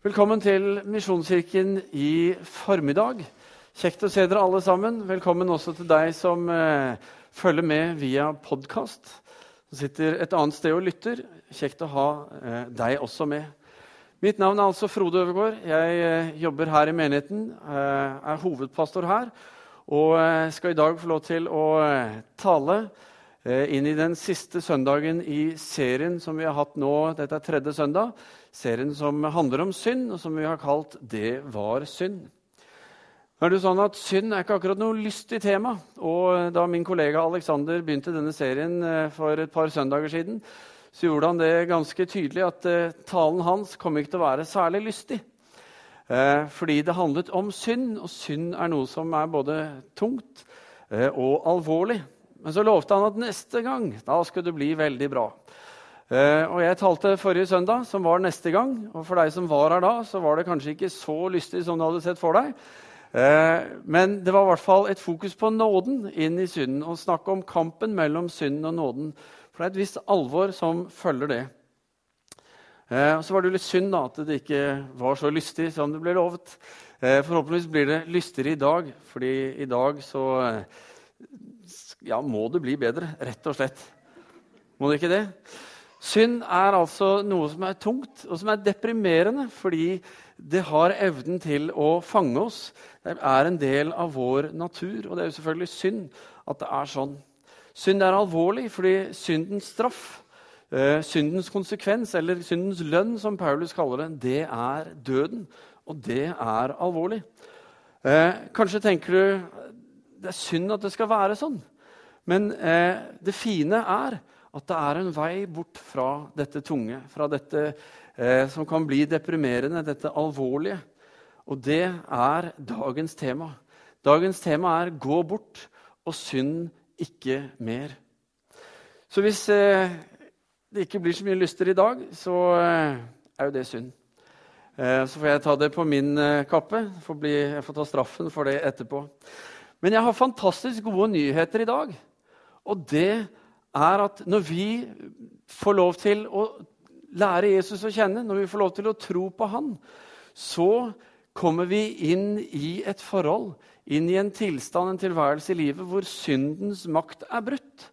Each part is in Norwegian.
Velkommen til Misjonskirken i formiddag. Kjekt å se dere alle sammen. Velkommen også til deg som eh, følger med via podkast. Som sitter et annet sted og lytter. Kjekt å ha eh, deg også med. Mitt navn er altså Frode Øvergaard. Jeg eh, jobber her i menigheten. Eh, er hovedpastor her. Og eh, skal i dag få lov til å eh, tale inn i den siste søndagen i serien som vi har hatt nå. Dette er tredje søndag serien som handler om synd, og som vi har kalt 'Det var synd'. Nå er det sånn at Synd er ikke akkurat noe lystig tema. og Da min kollega Alexander begynte denne serien eh, for et par søndager siden, så gjorde han det ganske tydelig at talen hans kom ikke til å være særlig lystig. Fordi det handlet om synd, og synd er noe som er både tungt og alvorlig. Men så lovte han at neste gang da skulle det bli veldig bra. Eh, og Jeg talte forrige søndag, som var neste gang. Og for deg som var her da, så var det kanskje ikke så lystig som du hadde sett for deg. Eh, men det var i hvert fall et fokus på nåden inn i synden. Og snakk om kampen mellom synden og nåden. For det er et visst alvor som følger det. Eh, og Så var det jo litt synd da, at det ikke var så lystig som det ble lovet. Forhåpentligvis blir det lystigere i dag, fordi i dag så ja, må det bli bedre, rett og slett. Må det ikke det? Synd er altså noe som er tungt og som er deprimerende fordi det har evnen til å fange oss. Det er en del av vår natur, og det er jo selvfølgelig synd at det er sånn. Synd er alvorlig fordi syndens straff, eh, syndens konsekvens, eller syndens lønn, som Paulus kaller det, det er døden. Og det er alvorlig. Eh, kanskje tenker du det er synd at det skal være sånn. Men eh, det fine er at det er en vei bort fra dette tunge, fra dette eh, som kan bli deprimerende, dette alvorlige. Og det er dagens tema. Dagens tema er 'gå bort og synd ikke mer'. Så hvis eh, det ikke blir så mye lyster i dag, så eh, er jo det synd. Eh, så får jeg ta det på min eh, kappe. Får bli, jeg får ta straffen for det etterpå. Men jeg har fantastisk gode nyheter i dag. Og det er at når vi får lov til å lære Jesus å kjenne, når vi får lov til å tro på han, så kommer vi inn i et forhold, inn i en tilstand, en tilværelse i livet hvor syndens makt er brutt.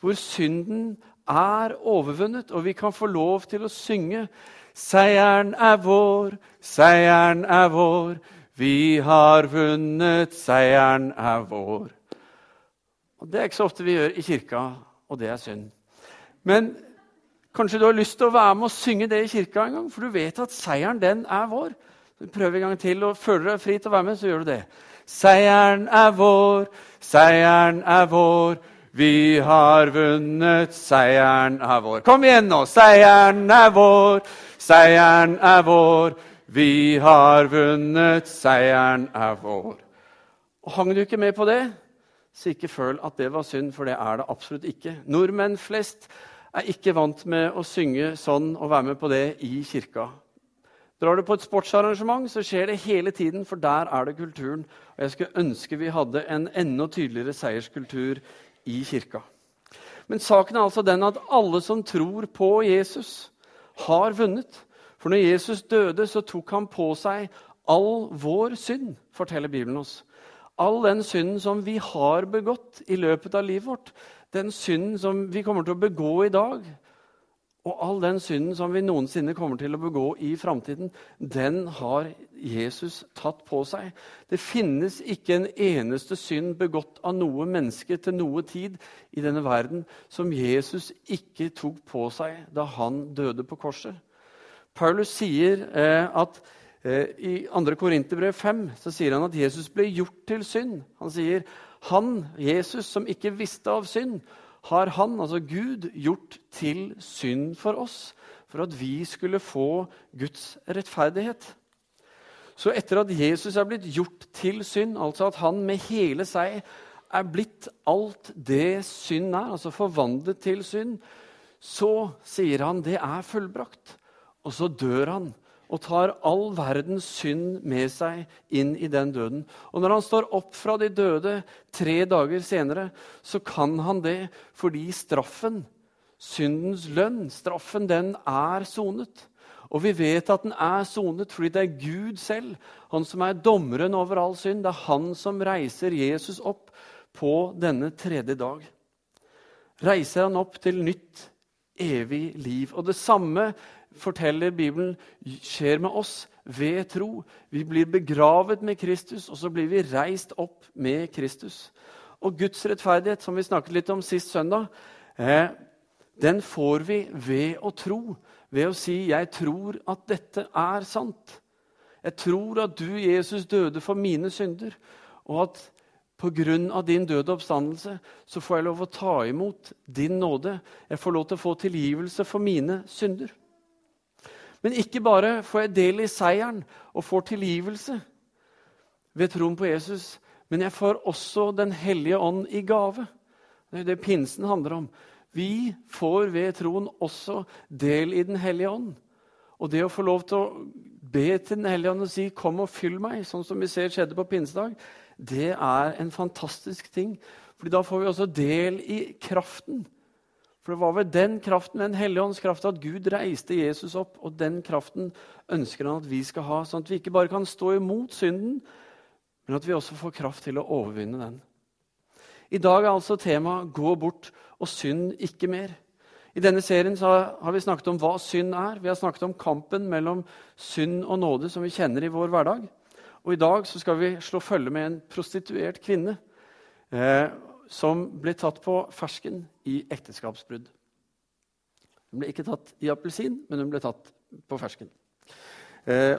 Hvor synden er overvunnet, og vi kan få lov til å synge Seieren er vår, seieren er vår, vi har vunnet, seieren er vår. Og Det er ikke så ofte vi gjør i kirka og det er synd. Men kanskje du har lyst til å være med og synge det i kirka en gang, for du vet at seieren, den er vår. Prøv en gang til og føler deg fri til å være med, så gjør du det. Seieren er vår, seieren er vår. Vi har vunnet, seieren er vår. Kom igjen nå! Seieren er vår, seieren er vår. Vi har vunnet, seieren er vår. Og Hang du ikke med på det? Så ikke føl at det var synd, for det er det absolutt ikke. Nordmenn flest er ikke vant med å synge sånn og være med på det i kirka. Drar du på et sportsarrangement, så skjer det hele tiden, for der er det kulturen. Og jeg skulle ønske vi hadde en enda tydeligere seierskultur i kirka. Men saken er altså den at alle som tror på Jesus, har vunnet. For når Jesus døde, så tok han på seg all vår synd, forteller Bibelen oss all den synden som vi har begått i løpet av livet vårt, den synden som vi kommer til å begå i dag, og all den synden som vi noensinne kommer til å begå i framtiden, den har Jesus tatt på seg. Det finnes ikke en eneste synd begått av noe menneske til noe tid i denne verden som Jesus ikke tok på seg da han døde på korset. Paulus sier eh, at I 2. Korinterbrev 5 så sier han at Jesus ble gjort til synd. Han sier han, Jesus, som ikke visste av synd, har han, altså Gud, gjort til synd for oss, for at vi skulle få Guds rettferdighet. Så etter at Jesus er blitt gjort til synd, altså at han med hele seg er blitt alt det synd er, altså forvandlet til synd, så sier han det er fullbrakt. Og så dør han og tar all verdens synd med seg inn i den døden. Og når han står opp fra de døde tre dager senere, så kan han det fordi straffen, syndens lønn, straffen, den er sonet. Og vi vet at den er sonet fordi det er Gud selv, han som er dommeren over all synd. Det er han som reiser Jesus opp på denne tredje dag. Reiser han opp til nytt, evig liv. Og det samme forteller Bibelen skjer med oss ved tro. Vi blir begravet med Kristus, og så blir vi reist opp med Kristus. Og Guds rettferdighet, som vi snakket litt om sist søndag, eh, den får vi ved å tro. Ved å si 'Jeg tror at dette er sant'. Jeg tror at du, Jesus, døde for mine synder, og at pga. din døde oppstandelse så får jeg lov å ta imot din nåde. Jeg får lov til å få tilgivelse for mine synder. Men ikke bare får jeg del i seieren og får tilgivelse ved troen på Jesus, men jeg får også Den hellige ånd i gave. Det er det pinsen handler om. Vi får ved troen også del i Den hellige ånd. Og det å få lov til å be til Den hellige ånd og si 'Kom og fyll meg', sånn som vi ser skjedde på pinsedag, det er en fantastisk ting. Fordi da får vi også del i kraften. For det var ved den kraften, Den hellige ånds kraft, at Gud reiste Jesus opp. Og den kraften ønsker han at vi skal ha, sånn at vi ikke bare kan stå imot synden, men at vi også får kraft til å overvinne den. I dag er altså temaet 'Gå bort og synd ikke mer'. I denne serien har vi snakket om hva synd er. Vi har snakket om kampen mellom synd og nåde som vi kjenner i vår hverdag. Og I dag skal vi slå følge med en prostituert kvinne eh, som ble tatt på fersken i ekteskapsbrudd. Hun ble ikke tatt i appelsin, men hun ble tatt på fersken. Eh,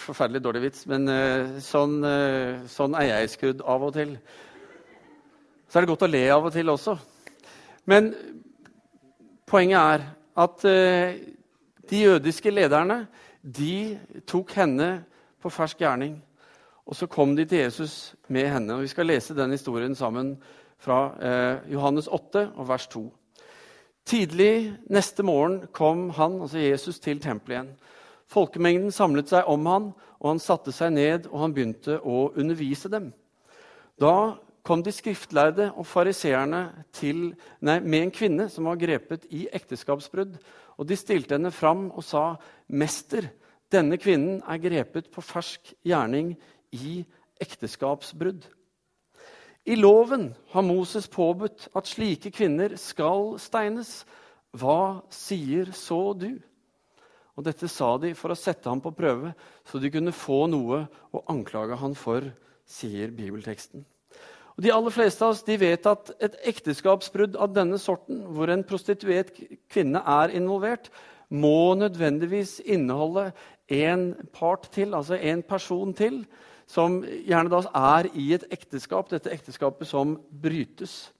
forferdelig dårlig vits, men eh, sånn, eh, sånn er jeg skrudd av og til. Så er det godt å le av og til også. Men poenget er at eh, de jødiske lederne de tok henne på fersk gjerning. Og så kom de til Jesus med henne. og Vi skal lese den historien sammen fra eh, Johannes 8 og vers 2. Tidlig neste morgen kom han, altså Jesus, til tempelet igjen. Folkemengden samlet seg om han, og han satte seg ned og han begynte å undervise dem. Da kom de skriftlærde og fariseerne med en kvinne som var grepet i ekteskapsbrudd. Og de stilte henne fram og sa, 'Mester, denne kvinnen er grepet på fersk gjerning i ekteskapsbrudd.' I loven har Moses påbudt at slike kvinner skal steines. Hva sier så du? Og Dette sa de for å sette ham på prøve, så de kunne få noe å anklage han for, sier bibelteksten. Og De aller fleste av oss vet at et ekteskapsbrudd av denne sorten, hvor en prostituert kvinne er involvert, må nødvendigvis inneholde en part til, altså en person til, som gjerne da er i et ekteskap, dette ekteskapet som brytes.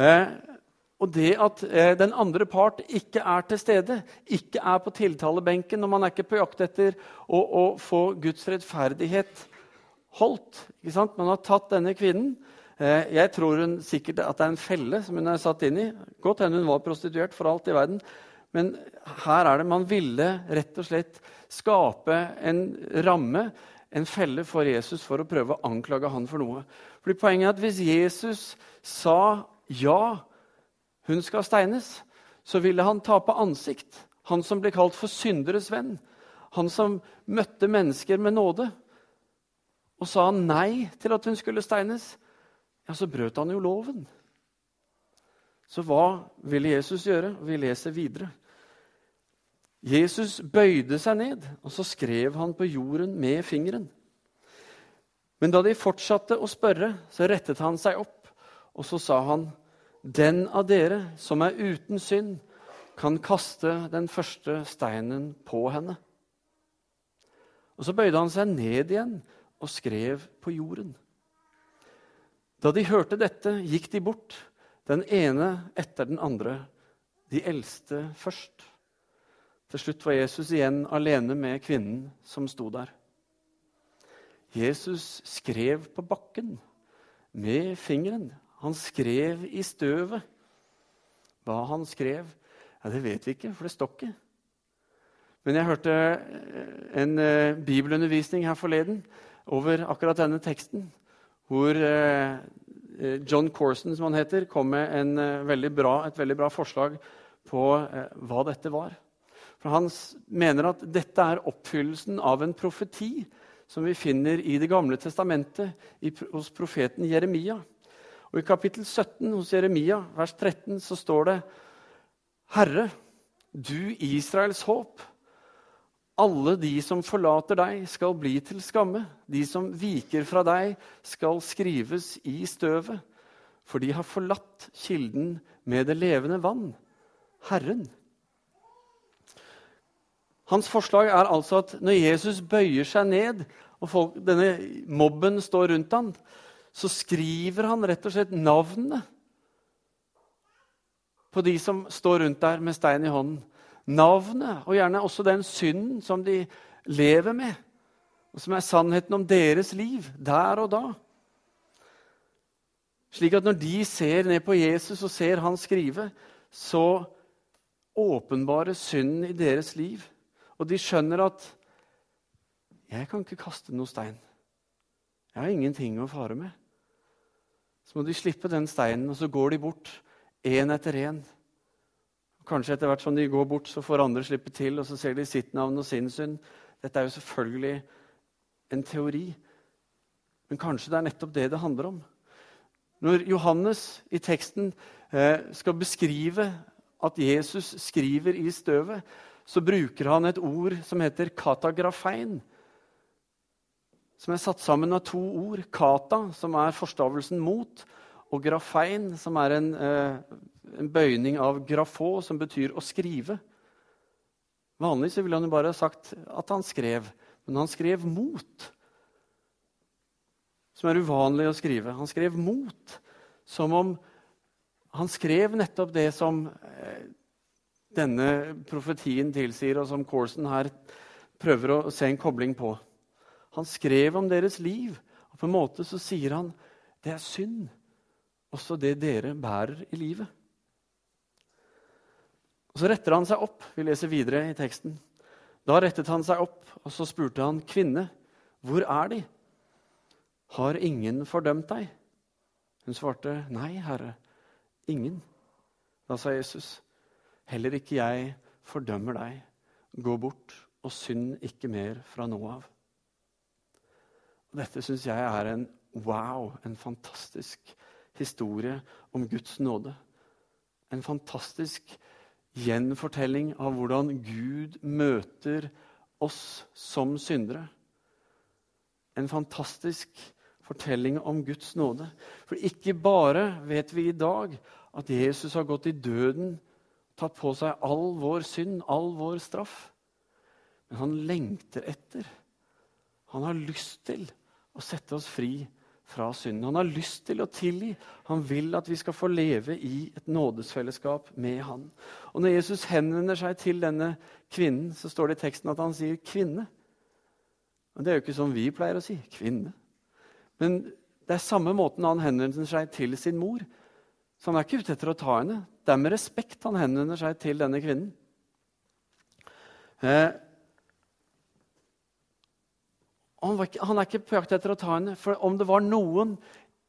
Eh, og det at eh, den andre part ikke er til stede, ikke er på tiltalebenken, og man er ikke på jakt etter å, å få Guds rettferdighet holdt. Man har tatt denne kvinnen. Eh, jeg tror hun sikkert at det er en felle som hun er satt inn i. Godt hende hun var prostituert, for alt i verden. Men her er det man ville rett og slett skape en ramme, en felle for Jesus, for å prøve å anklage han for noe. Fordi Poenget er at hvis Jesus sa ja, hun skal steines, så ville han tape ansikt. Han som ble kalt for synderes venn. Han som møtte mennesker med nåde og sa han nei til at hun skulle steines, ja, så brøt han jo loven. Så hva ville Jesus gjøre? Vi leser videre. Jesus bøyde seg ned, og så skrev han på jorden med fingeren. Men da de fortsatte å spørre, så rettet han seg opp, og så sa han, 'Den av dere som er uten synd, kan kaste den første steinen på henne.' Og Så bøyde han seg ned igjen og skrev på jorden. Da de hørte dette, gikk de bort, den ene etter den andre, de eldste først. Til slutt var Jesus igjen alene med kvinnen som sto der. Jesus skrev på bakken med fingeren. Han skrev i støvet. Hva han skrev, ja, det vet vi ikke, for det står ikke. Men jeg hørte en eh, bibelundervisning her forleden over akkurat denne teksten, hvor eh, eh, John Corson, som han heter, kom med veldig bra, et veldig bra forslag på eh, hva dette var. For han mener at dette er oppfyllelsen av en profeti som vi finner i Det gamle testamentet hos profeten Jeremia. Og I kapittel 17 hos Jeremia, vers 13, så står det Herre, du Israels håp. Alle de som forlater deg, skal bli til skamme. De som viker fra deg, skal skrives i støvet. For de har forlatt kilden med det levende vann, Herren. Hans forslag er altså at når Jesus bøyer seg ned, og folk, denne mobben står rundt ham, så skriver han rett og slett navnene på de som står rundt der med stein i hånden. Navnet, og gjerne også den synden som de lever med, og som er sannheten om deres liv der og da. Slik at når de ser ned på Jesus og ser han skrive, så åpenbares synden i deres liv. Og de skjønner at 'jeg kan ikke kaste noen stein'. Jeg har ingenting å fare med. Så må de slippe den steinen, og så går de bort én etter én. Kanskje etter hvert som de går bort, så får andre slippe til, og så ser de sitt navn og sin synd. Dette er jo selvfølgelig en teori, men kanskje det er nettopp det det handler om. Når Johannes i teksten eh, skal beskrive at Jesus skriver i støvet, så bruker han et ord som heter katagrafein. Som er satt sammen av to ord. Kata, som er forstavelsen mot, og grafein, som er en, eh, en bøyning av grafå, som betyr å skrive. Vanligvis ville han jo bare sagt at han skrev, men han skrev mot. Som er uvanlig å skrive. Han skrev mot, som om han skrev nettopp det som eh, denne profetien tilsier, og som Corson her prøver å se en kobling på. Han skrev om deres liv, og på en måte så sier han det er synd, også det dere bærer i livet. Og Så retter han seg opp. Vi leser videre i teksten. Da rettet han seg opp, og så spurte han, 'Kvinne, hvor er De?' 'Har ingen fordømt deg?' Hun svarte, 'Nei, Herre, ingen.' Da sa Jesus, Heller ikke jeg fordømmer deg. Gå bort og synd ikke mer fra nå av. Dette syns jeg er en wow, en fantastisk historie om Guds nåde. En fantastisk gjenfortelling av hvordan Gud møter oss som syndere. En fantastisk fortelling om Guds nåde. For ikke bare vet vi i dag at Jesus har gått i døden tatt på seg all vår synd, all vår straff. Men han lengter etter. Han har lyst til å sette oss fri fra synden. Han har lyst til å tilgi. Han vil at vi skal få leve i et nådesfellesskap med han. Og Når Jesus henvender seg til denne kvinnen, så står det i teksten at han sier 'kvinne'. Men Det er jo ikke sånn vi pleier å si. Kvinne. Men det er samme måten han henvender seg til sin mor. Så han er ikke ute etter å ta henne. Det er med respekt han henvender seg til denne kvinnen. Eh, han, ikke, han, er ikke på jakt etter å ta henne. For om det var noen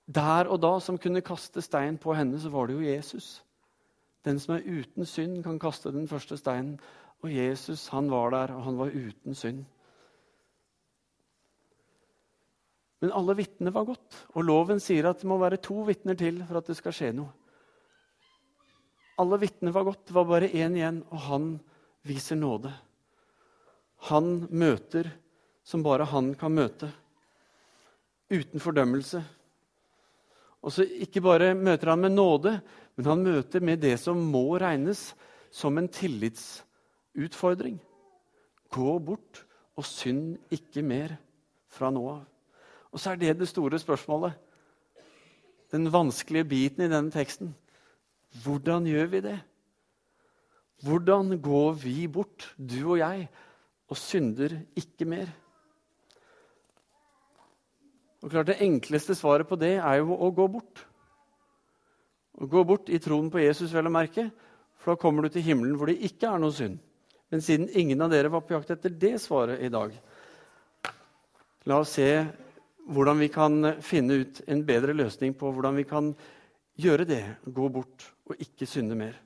der og da som kunne kaste stein på henne, så var det jo Jesus. Den som er uten synd, kan kaste den første steinen. Og Jesus han var der, og han var uten synd. Men alle vitner var godt, og loven sier at det må være to vitner til for at det skal skje noe. Alle vitner var godt. Det var bare én igjen, og han viser nåde. Han møter som bare han kan møte. Uten fordømmelse. Og så Ikke bare møter han med nåde, men han møter med det som må regnes som en tillitsutfordring. Gå bort og synd ikke mer fra nå av. Og så er det det store spørsmålet. Den vanskelige biten i denne teksten. Hvordan gjør vi det? Hvordan går vi bort, du og jeg, og synder ikke mer? Og klart Det enkleste svaret på det er jo å gå bort. Å gå bort i troen på Jesus, vel å merke, for da kommer du til himmelen hvor det ikke er noe synd. Men siden ingen av dere var på jakt etter det svaret i dag, la oss se hvordan vi kan finne ut en bedre løsning på hvordan vi kan gjøre det, gå bort og ikke synde mer.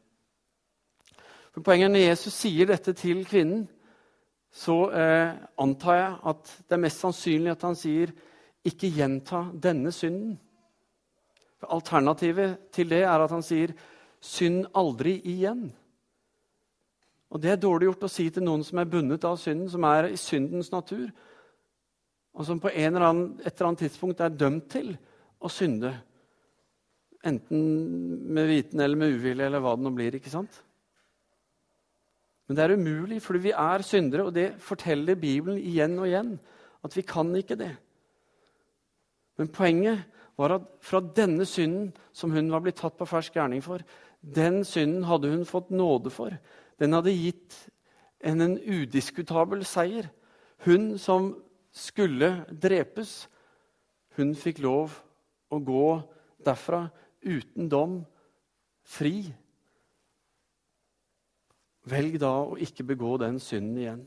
For Poenget er når Jesus sier dette til kvinnen, så eh, antar jeg at det er mest sannsynlig at han sier, 'Ikke gjenta denne synden'. For Alternativet til det er at han sier, 'Synd aldri igjen'. Og Det er dårlig gjort å si til noen som er bundet av synden, som er i syndens natur, og som på eller annen, et eller annet tidspunkt er dømt til å synde. Enten med viten eller med uvilje, eller hva det nå blir. ikke sant? Men det er umulig, fordi vi er syndere, og det forteller Bibelen igjen og igjen. At vi kan ikke det. Men poenget var at fra denne synden som hun var blitt tatt på fersk gjerning for, den synden hadde hun fått nåde for. Den hadde gitt henne en udiskutabel seier. Hun som skulle drepes, hun fikk lov å gå derfra uten dom, fri. Velg da å ikke begå den synden igjen.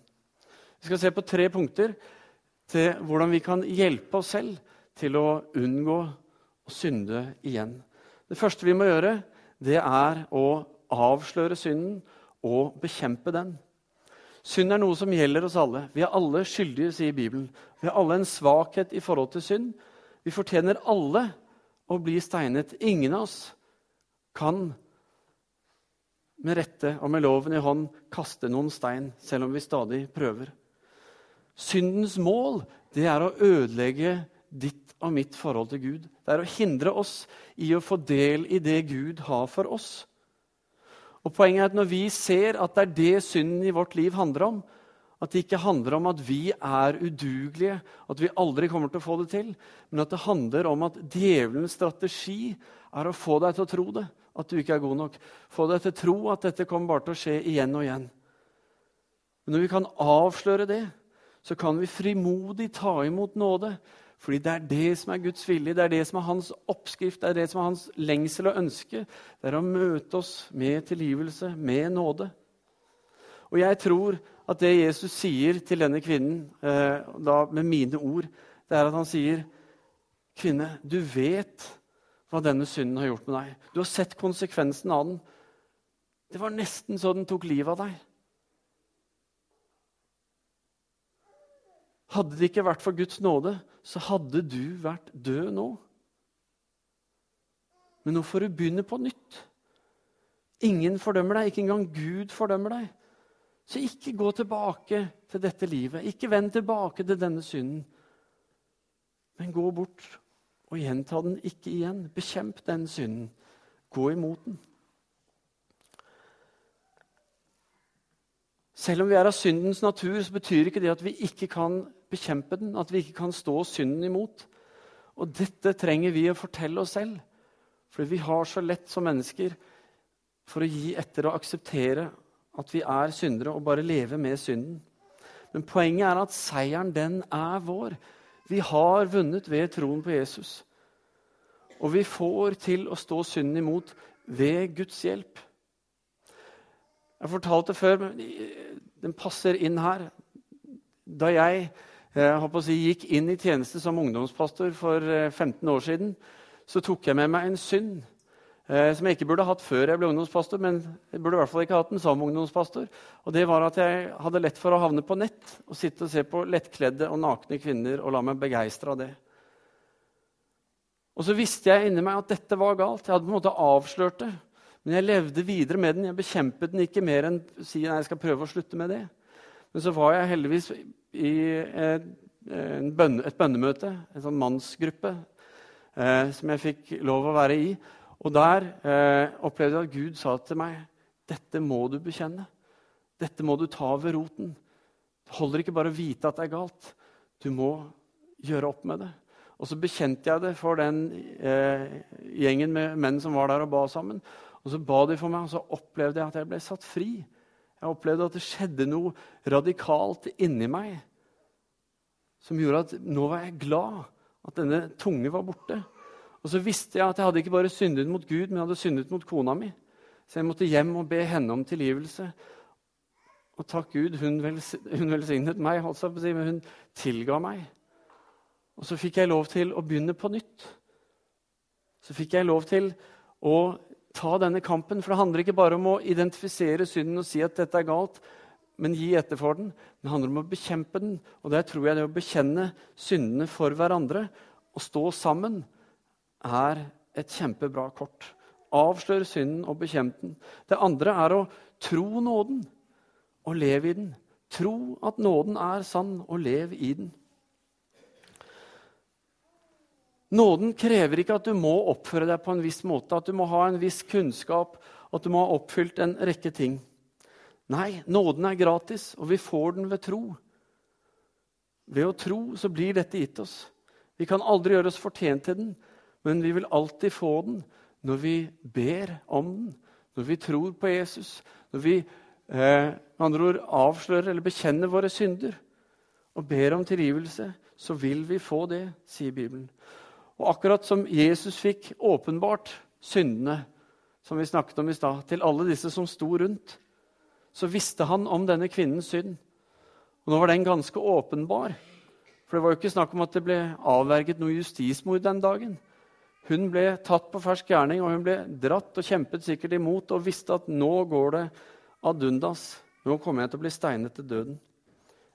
Vi skal se på tre punkter til hvordan vi kan hjelpe oss selv til å unngå å synde igjen. Det første vi må gjøre, det er å avsløre synden og bekjempe den. Synd er noe som gjelder oss alle. Vi er alle skyldige, sier Bibelen. Vi har alle en svakhet i forhold til synd. Vi fortjener alle å bli steinet. Ingen av oss kan med rette og med loven i hånd kaste noen stein, selv om vi stadig prøver. Syndens mål det er å ødelegge ditt og mitt forhold til Gud. Det er å hindre oss i å få del i det Gud har for oss. Og Poenget er at når vi ser at det er det synden i vårt liv handler om, at det ikke handler om at vi er udugelige, at vi aldri kommer til å få det til, men at det handler om at djevelens strategi er å få deg til å tro det at du ikke er god nok. Få deg til å tro at dette kommer bare til å skje igjen og igjen. Men når vi kan avsløre det, så kan vi frimodig ta imot nåde. Fordi det er det som er Guds vilje, det er det som er hans oppskrift, det er det som er hans lengsel og ønske. Det er å møte oss med tilgivelse, med nåde. Og jeg tror at det Jesus sier til denne kvinnen, eh, da med mine ord, det er at han sier, 'Kvinne, du vet hva denne synden har gjort med deg. Du har sett konsekvensen av den. Det var nesten så den tok livet av deg. Hadde det ikke vært for Guds nåde, så hadde du vært død nå. Men nå får du begynne på nytt. Ingen fordømmer deg, ikke engang Gud fordømmer deg. Så ikke gå tilbake til dette livet. Ikke vend tilbake til denne synden. Men gå bort og gjenta den ikke igjen. Bekjemp den synden. Gå imot den. Selv om vi er av syndens natur, så betyr ikke det at vi ikke kan bekjempe den, at vi ikke kan stå synden imot. Og dette trenger vi å fortelle oss selv, for vi har så lett som mennesker for å gi etter og akseptere at vi er syndere, og bare leve med synden. Men poenget er at seieren, den er vår. Vi har vunnet ved troen på Jesus. Og vi får til å stå synden imot ved Guds hjelp. Jeg fortalte før, men den passer inn her. Da jeg, jeg eh, si, gikk inn i tjeneste som ungdomspastor for 15 eh, år siden, så tok jeg med meg en synd eh, som jeg ikke burde hatt før jeg ble ungdomspastor, men jeg burde i hvert fall ikke hatt den som ungdomspastor. Og det var at jeg hadde lett for å havne på nett og sitte og se på lettkledde og nakne kvinner og la meg begeistre av det. Og så visste jeg inni meg at dette var galt. Jeg hadde på en måte avslørt det. Men jeg levde videre med den. Jeg bekjempet den ikke mer enn å si nei, jeg skal prøve å slutte med det. Men så var jeg heldigvis i et, bønne, bønnemøte, en sånn mannsgruppe, eh, som jeg fikk lov å være i. Og der eh, opplevde jeg at Gud sa til meg dette må du bekjenne. Dette må du ta ved roten. Det holder ikke bare å vite at det er galt. Du må gjøre opp med det. Og så bekjente jeg det for den eh, gjengen med menn som var der og ba sammen. Og så ba de for meg, og så opplevde jeg at jeg ble satt fri. Jeg opplevde at det skjedde noe radikalt inni meg som gjorde at nå var jeg glad at denne tunge var borte. Og så visste jeg at jeg hadde ikke bare syndet mot Gud, men jeg hadde syndet mot kona mi. Så jeg måtte hjem og be henne om tilgivelse. Og takk Gud, hun, velsignet meg, men hun tilga meg. Og så fikk jeg lov til å begynne på nytt. Så fikk jeg lov til å ta denne kampen. For det handler ikke bare om å identifisere synden og si at dette er galt, men gi etter for den. Det handler om å bekjempe den. Og der tror jeg det å bekjenne syndene for hverandre og stå sammen er et kjempebra kort. Avslør synden og bekjempe den. Det andre er å tro nåden og leve i den. Tro at nåden er sann, og lev i den. Nåden krever ikke at du må oppføre deg på en viss måte, at du må ha en viss kunnskap, at du må ha oppfylt en rekke ting. Nei, nåden er gratis, og vi får den ved tro. Ved å tro så blir dette gitt oss. Vi kan aldri gjøre oss fortjent til den, men vi vil alltid få den når vi ber om den, når vi tror på Jesus, når vi eh, andre ord avslører eller bekjenner våre synder og ber om tilgivelse, så vil vi få det, sier Bibelen. Og akkurat som Jesus fikk åpenbart syndene, som vi snakket om i stad, til alle disse som sto rundt, så visste han om denne kvinnens synd. Og nå var den ganske åpenbar. For det var jo ikke snakk om at det ble avverget noe justismord den dagen. Hun ble tatt på fersk gjerning, og hun ble dratt og kjempet sikkert imot og visste at nå går det ad undas. Nå kommer jeg til å bli steinet til døden.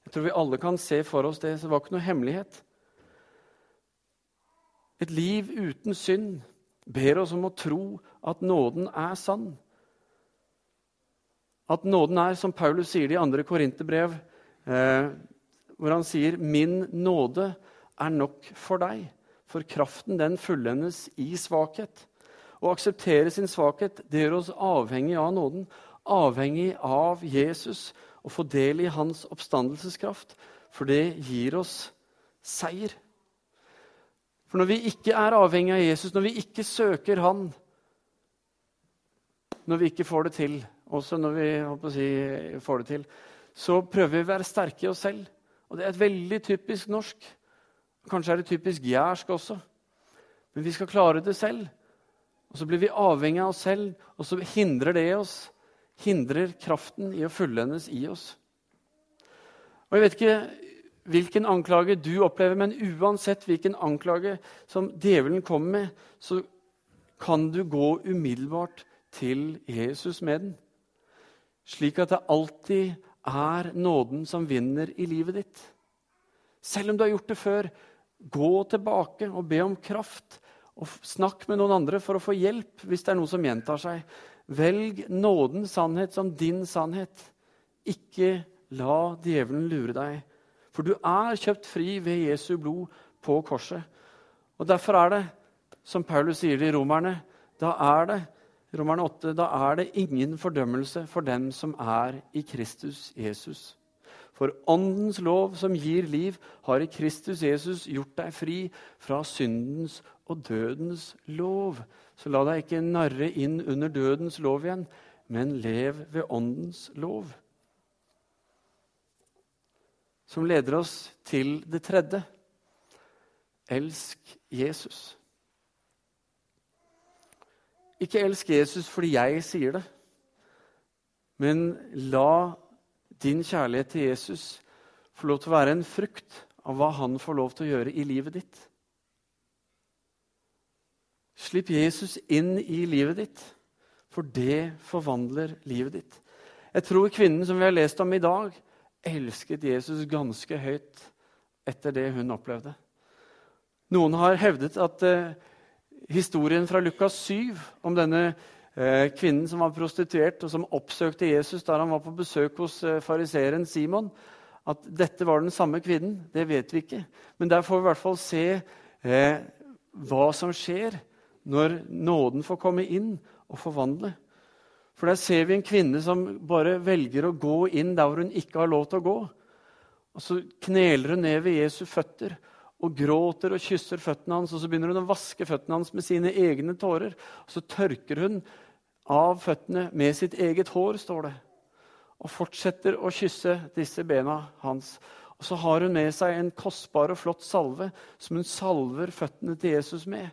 Jeg tror vi alle kan se for oss det. Så det var ikke noe hemmelighet. Et liv uten synd ber oss om å tro at nåden er sann. At nåden er, som Paulus sier det i andre Korinterbrev, eh, hvor han sier 'Min nåde er nok for deg', for kraften den fullendes i svakhet. Å akseptere sin svakhet det gjør oss avhengig av nåden, avhengig av Jesus, og få del i hans oppstandelseskraft, for det gir oss seier. For når vi ikke er avhengig av Jesus, når vi ikke søker Han, når vi ikke får det til, også når vi si, får det til, så prøver vi å være sterke i oss selv. Og det er et veldig typisk norsk. Kanskje er det typisk jærsk også. Men vi skal klare det selv. Og så blir vi avhengig av oss selv, og så hindrer det oss. Hindrer kraften i å fullendes i oss. Og jeg vet ikke hvilken anklage du opplever, men uansett hvilken anklage som djevelen kommer med, så kan du gå umiddelbart til Jesus med den. Slik at det alltid er nåden som vinner i livet ditt. Selv om du har gjort det før, gå tilbake og be om kraft. Og snakk med noen andre for å få hjelp hvis det er noe som gjentar seg. Velg nådens sannhet som din sannhet. Ikke la djevelen lure deg for du er kjøpt fri ved Jesu blod på korset. Og Derfor er det, som Paulus sier i Romerne, da er det Romerne 8, da er det ingen fordømmelse for dem som er i Kristus Jesus. For Åndens lov, som gir liv, har i Kristus Jesus gjort deg fri fra syndens og dødens lov. Så la deg ikke narre inn under dødens lov igjen, men lev ved Åndens lov som leder oss til det tredje. Elsk Jesus. Ikke elsk Jesus fordi jeg sier det, men la din kjærlighet til Jesus få lov til å være en frukt av hva han får lov til å gjøre i livet ditt. Slipp Jesus inn i livet ditt, for det forvandler livet ditt. Jeg tror kvinnen som vi har lest om i dag, elsket Jesus ganske høyt etter det hun opplevde. Noen har hevdet at eh, historien fra Lukas 7 om denne eh, kvinnen som var prostituert, og som oppsøkte Jesus da han var på besøk hos eh, fariseeren Simon, at dette var den samme kvinnen, det vet vi ikke. Men der får vi i hvert fall se eh, hva som skjer når nåden får komme inn og forvandle. For der ser vi en kvinne som bare velger å gå inn der hvor hun ikke har lov til å gå. Og Så kneler hun ned ved Jesu føtter og gråter og kysser føttene hans. Og så begynner hun å vaske føttene hans med sine egne tårer. Og så tørker hun av føttene med sitt eget hår, står det. Og fortsetter å kysse disse bena hans. Og så har hun med seg en kostbar og flott salve som hun salver føttene til Jesus med.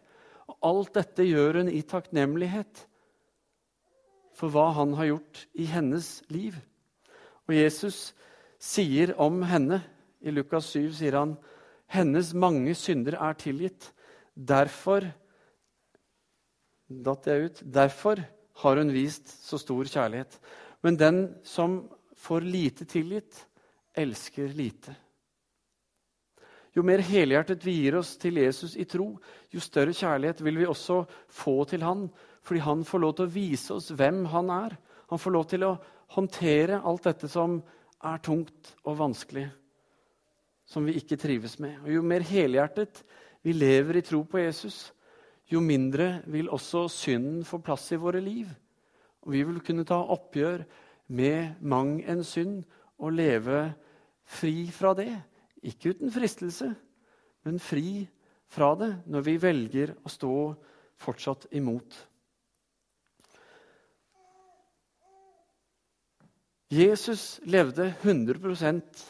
Og alt dette gjør hun i takknemlighet for hva han har gjort i hennes liv. Og Jesus sier om henne, i Lukas 7 sier han, hennes mange synder er tilgitt. Derfor datt jeg ut. Derfor har hun vist så stor kjærlighet. Men den som får lite tilgitt, elsker lite. Jo mer helhjertet vi gir oss til Jesus i tro, jo større kjærlighet vil vi også få til han, fordi han får lov til å vise oss hvem han er. Han får lov til å håndtere alt dette som er tungt og vanskelig, som vi ikke trives med. Og jo mer helhjertet vi lever i tro på Jesus, jo mindre vil også synden få plass i våre liv. Og vi vil kunne ta oppgjør med mang en synd og leve fri fra det. Ikke uten fristelse, men fri fra det når vi velger å stå fortsatt imot. Jesus levde 100%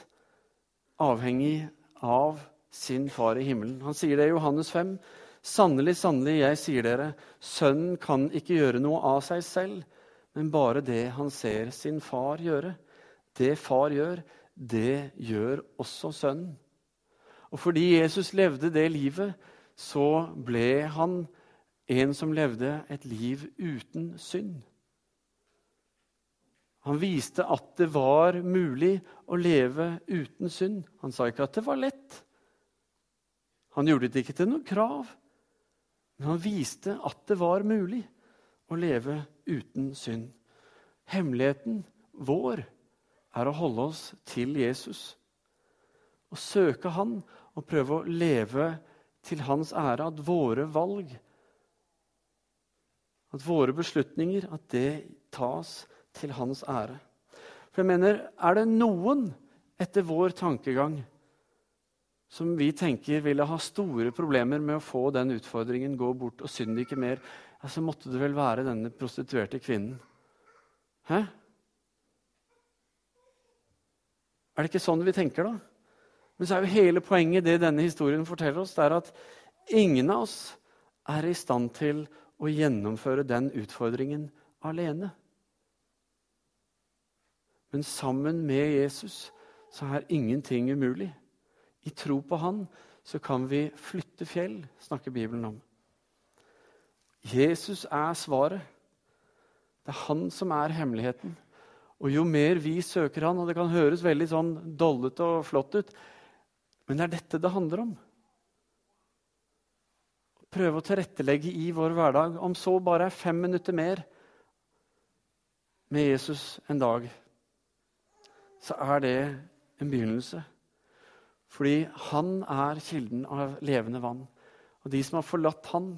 avhengig av sin far i himmelen. Han sier det i Johannes 5. Sannelig, sannelig, jeg sier dere, sønnen kan ikke gjøre noe av seg selv, men bare det han ser sin far gjøre. Det far gjør, det gjør også sønnen. Og fordi Jesus levde det livet, så ble han en som levde et liv uten synd. Han viste at det var mulig å leve uten synd. Han sa ikke at det var lett. Han gjorde det ikke til noe krav. Men han viste at det var mulig å leve uten synd. Hemmeligheten vår er å holde oss til Jesus. Å søke Han og prøve å leve til Hans ære. At våre valg, at våre beslutninger, at det tas til hans ære. For jeg mener, er det noen etter vår tankegang som vi tenker ville ha store problemer med å få den utfordringen, gå bort og synd ikke mer, ja, så måtte det vel være denne prostituerte kvinnen. Hæ? Er det ikke sånn vi tenker, da? Men så er jo hele poenget det denne historien forteller oss, det er at ingen av oss er i stand til å gjennomføre den utfordringen alene. Men sammen med Jesus så er ingenting umulig. I tro på Han så kan vi flytte fjell, snakker Bibelen om. Jesus er svaret. Det er han som er hemmeligheten. Og jo mer vi søker han, og det kan høres veldig sånn dollete og flott ut, men det er dette det handler om. Prøve å tilrettelegge i vår hverdag, om så bare er fem minutter mer med Jesus en dag så er det en begynnelse. Fordi han er kilden av levende vann. Og de som har forlatt han,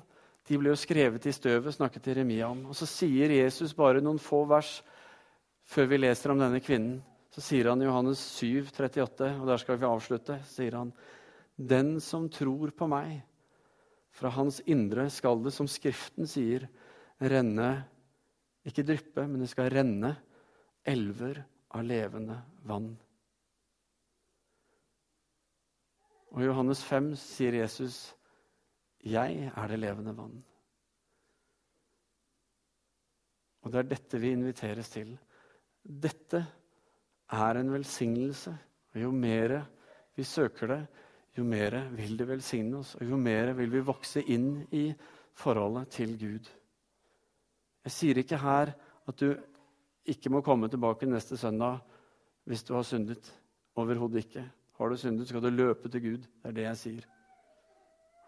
de ble jo skrevet i støvet, snakket Jeremia om. Og så sier Jesus bare noen få vers før vi leser om denne kvinnen. Så sier han i Johannes 7, 38, og der skal vi avslutte, sier han Den som tror på meg, fra hans indre skal det, som Skriften sier, renne Ikke dryppe, men det skal renne elver av levende vann. Og I Johannes 5 sier Jesus, 'Jeg er det levende vann'. Og det er dette vi inviteres til. Dette er en velsignelse. Og jo mer vi søker det, jo mer vil det velsigne oss, og jo mer vil vi vokse inn i forholdet til Gud. Jeg sier ikke her at du ikke må komme tilbake neste søndag hvis du har syndet. Overhodet ikke. Har du syndet, skal du løpe til Gud. Det er det jeg sier.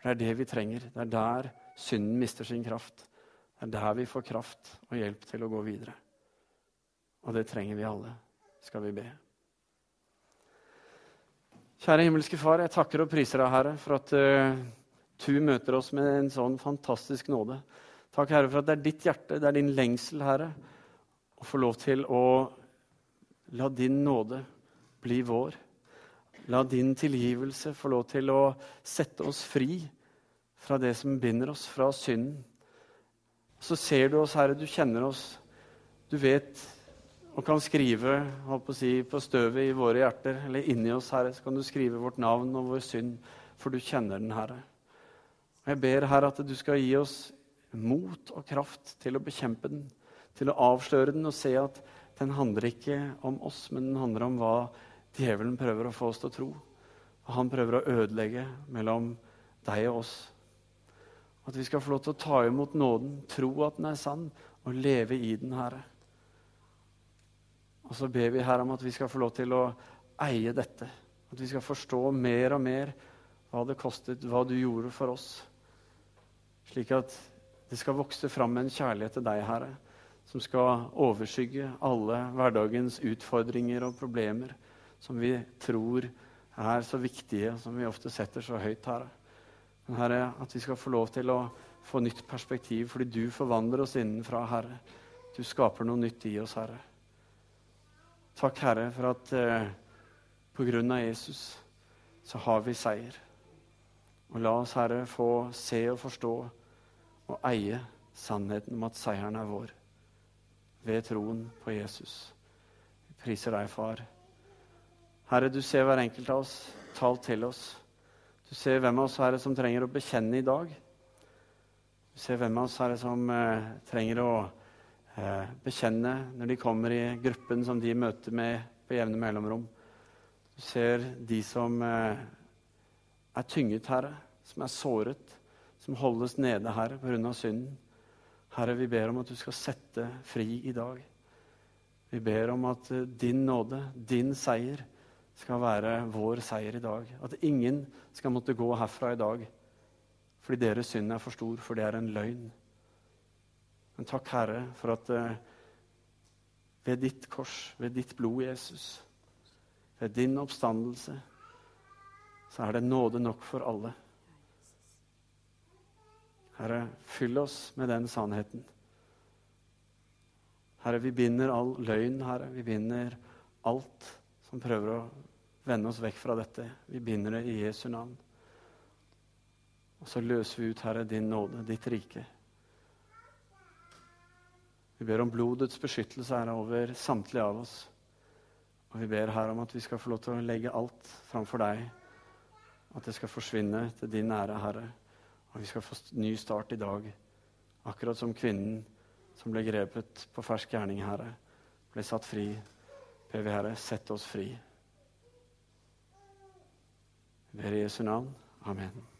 Det er det vi trenger. Det er der synden mister sin kraft. Det er der vi får kraft og hjelp til å gå videre. Og det trenger vi alle, skal vi be. Kjære himmelske Far, jeg takker og priser deg, Herre, for at uh, du møter oss med en sånn fantastisk nåde. Takk, Herre, for at det er ditt hjerte, det er din lengsel, Herre, å få lov til å la din nåde bli vår. La din tilgivelse få lov til å sette oss fri fra det som binder oss, fra synden. Så ser du oss, Herre, du kjenner oss. Du vet og kan skrive på, si, på støvet i våre hjerter, eller inni oss, Herre, så kan du skrive vårt navn og vår synd, for du kjenner den, Herre. Og Jeg ber, Herre, at du skal gi oss mot og kraft til å bekjempe den til å avsløre den og se at den handler ikke om oss, men den handler om hva djevelen prøver å få oss til å tro. Og han prøver å ødelegge mellom deg og oss. At vi skal få lov til å ta imot nåden, tro at den er sann, og leve i den, Herre. Og så ber vi Herre om at vi skal få lov til å eie dette. At vi skal forstå mer og mer hva det kostet, hva du gjorde for oss. Slik at det skal vokse fram en kjærlighet til deg, Herre, som skal overskygge alle hverdagens utfordringer og problemer som vi tror er så viktige, og som vi ofte setter så høyt, Herre. Men Herre, at vi skal få lov til å få nytt perspektiv, fordi du forvandler oss innenfra, Herre. Du skaper noe nytt i oss, Herre. Takk, Herre, for at eh, på grunn av Jesus så har vi seier. Og la oss, Herre, få se og forstå og eie sannheten om at seieren er vår ved troen på Jesus. Vi priser deg, far. Herre, du ser hver enkelt av oss. Tal til oss. Du ser hvem av oss herre, som trenger å bekjenne i dag. Du ser hvem av oss herre, som eh, trenger å eh, bekjenne når de kommer i gruppen som de møter med på jevne mellomrom. Du ser de som eh, er tynget, Herre, som er såret, som holdes nede, Herre, pga. synden. Herre, vi ber om at du skal sette fri i dag. Vi ber om at eh, din nåde, din seier, skal være vår seier i dag. At ingen skal måtte gå herfra i dag fordi deres synd er for stor, for det er en løgn. Men takk, Herre, for at uh, ved ditt kors, ved ditt blod, Jesus, ved din oppstandelse, så er det nåde nok for alle. Herre, fyll oss med den sannheten. Herre, vi binder all løgn, Herre. Vi binder alt som prøver å vende oss vekk fra dette. Vi binder det i Jesu navn. Og så løser vi ut, Herre, din nåde, ditt rike. Vi ber om blodets beskyttelse Herre, over samtlige av oss. Og vi ber Herre, om at vi skal få lov til å legge alt framfor deg. At det skal forsvinne til din ære, Herre. Og vi skal få ny start i dag. Akkurat som kvinnen som ble grepet på fersk gjerning, Herre, ble satt fri. Ber vi, Herre, sett oss fri. Ved Jesu navn. Amen.